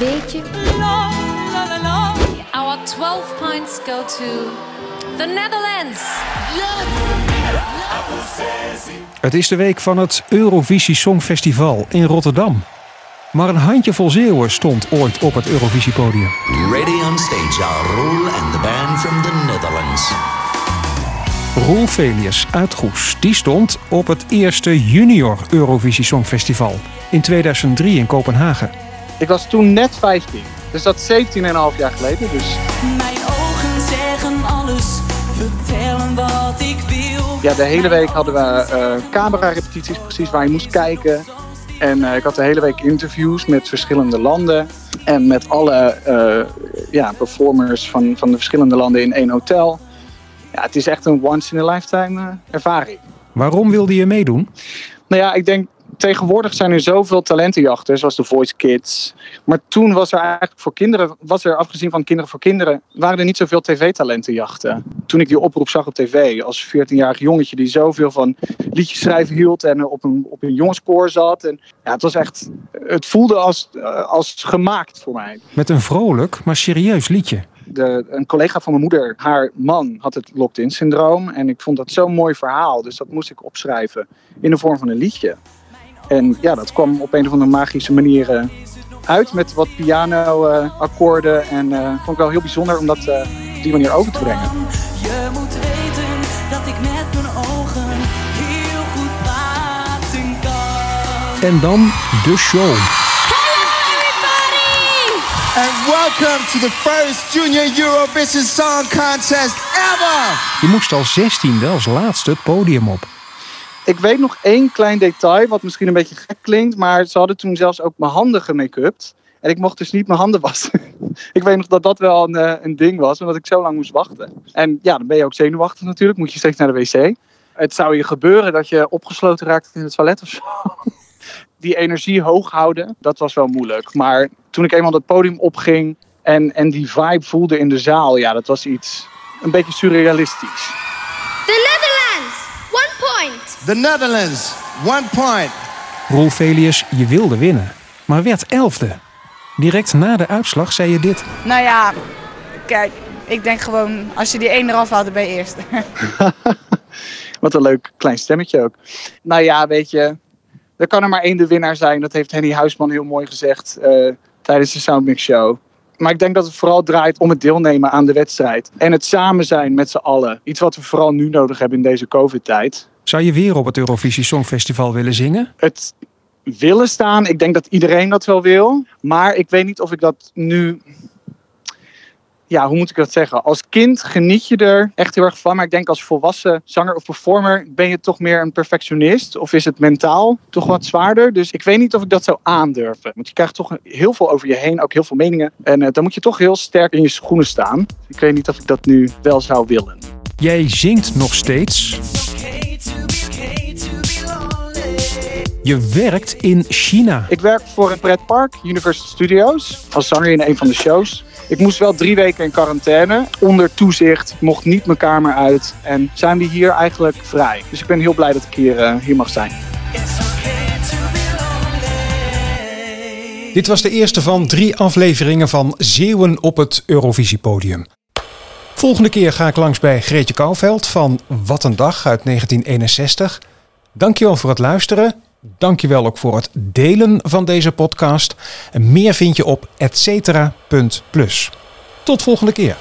een beetje. Our 12 points go to the Netherlands. Het is de week van het Eurovisie Songfestival in Rotterdam. Maar een handjevol Zeeuwen stond ooit op het Eurovisiepodium. Ready on stage are Roel and the band from the Netherlands. Roel Velius uit Goes, die stond op het eerste Junior Eurovisie Songfestival in 2003 in Kopenhagen. Ik was toen net 15. Dus dat is 17,5 jaar geleden. Dus Mijn ogen zeggen alles, vertellen wat ik wil. ja, de hele week hadden we eh camera-repetities precies waar je moest kijken. En eh, ik had de hele week interviews met verschillende landen. En met alle eh, ja, performers van, van de verschillende landen in één hotel. Ja, het is echt een once-in-a-lifetime eh, ervaring. Waarom wilde je meedoen? Nou ja, ik denk tegenwoordig zijn er zoveel talentenjachten, zoals de Voice Kids. Maar toen was er eigenlijk voor kinderen, was er afgezien van Kinderen voor Kinderen, waren er niet zoveel tv-talentenjachten. Toen ik die oproep zag op tv als 14-jarig jongetje die zoveel van liedjes schrijven hield en op een, op een jongenskoor zat. En ja, het was echt, het voelde als, eh, als gemaakt voor mij. Met een vrolijk, maar serieus liedje. De, een collega van mijn moeder, haar man, had het locked-in syndroom. En ik vond dat zo'n mooi verhaal. Dus dat moest ik opschrijven in de vorm van een liedje. En ja, dat kwam op een of andere magische manier eh, uit met wat piano-akkoorden. en eh vond ik wel heel bijzonder om dat eh, op die manier over te brengen. Je moet weten dat ik met mijn ogen heel goed praten kan. En dan de show. And welcome to the first Junior Eurovision Song Contest ever! Je moest al 16e als laatste het podium op. Ik weet nog één klein detail, wat misschien een beetje gek klinkt. Maar ze hadden toen zelfs ook mijn handen gemake-upt. En ik mocht dus niet mijn handen wassen. ik weet nog dat dat wel een, eh, een ding was, omdat ik zo lang moest wachten. En ja, dan ben je ook zenuwachtig natuurlijk. Moet je steeds naar de wc. Het zou je gebeuren dat je opgesloten raakt in het toilet of zo. Die energie hoog houden, dat was wel moeilijk. Maar toen ik eenmaal het podium opging en, en die vibe voelde in de zaal, ja, dat was iets een beetje surrealistisch. The Netherlands, one point. The Netherlands, one point. Roel Velius, je wilde winnen, maar werd elfde. Direct na de uitslag zei je dit. Nou ja, kijk, ik denk gewoon, als je die één eraf ben je eerste. Wat een leuk klein stemmetje ook. Nou ja, weet je, er kan er maar één de winnaar zijn. Dat heeft Henny Huisman heel mooi gezegd eh, tijdens de Soundmix Show. Maar ik denk dat het vooral draait om het deelnemen aan de wedstrijd. En het samen zijn met z'n allen. Iets wat we vooral nu nodig hebben in deze COVID-tijd. Zou je weer op het Eurovisie Songfestival willen zingen? Het willen staan, ik denk dat iedereen dat wel wil. Maar ik weet niet of ik dat nu ja, hoe moet ik dat zeggen? Als kind geniet je er echt heel erg van. Maar ik denk als volwassen zanger of performer ben je toch meer een perfectionist. Of is het mentaal toch wat zwaarder? Dus ik weet niet of ik dat zou aandurven. Want je krijgt toch heel veel over je heen, ook heel veel meningen. En uh, dan moet je toch heel sterk in je schoenen staan. Ik weet niet of ik dat nu wel zou willen. Jij zingt nog steeds. Je werkt in China. Ik werk voor een pretpark, Universal Studios, als zanger in een van de shows. Ik moest wel drie weken in quarantaine, onder toezicht, mocht niet mijn kamer uit. En zijn we hier eigenlijk vrij. Dus ik ben heel blij dat ik hier, uh, hier mag zijn. Dit was de eerste van drie afleveringen van Zeeuwen op het Eurovisiepodium. Volgende keer ga ik langs bij Greetje Kouwveld van Wat een Dag uit 1961. Dankjewel voor het luisteren. Dankjewel ook voor het delen van deze podcast. Meer vind je op etcetera.plus. Tot volgende keer.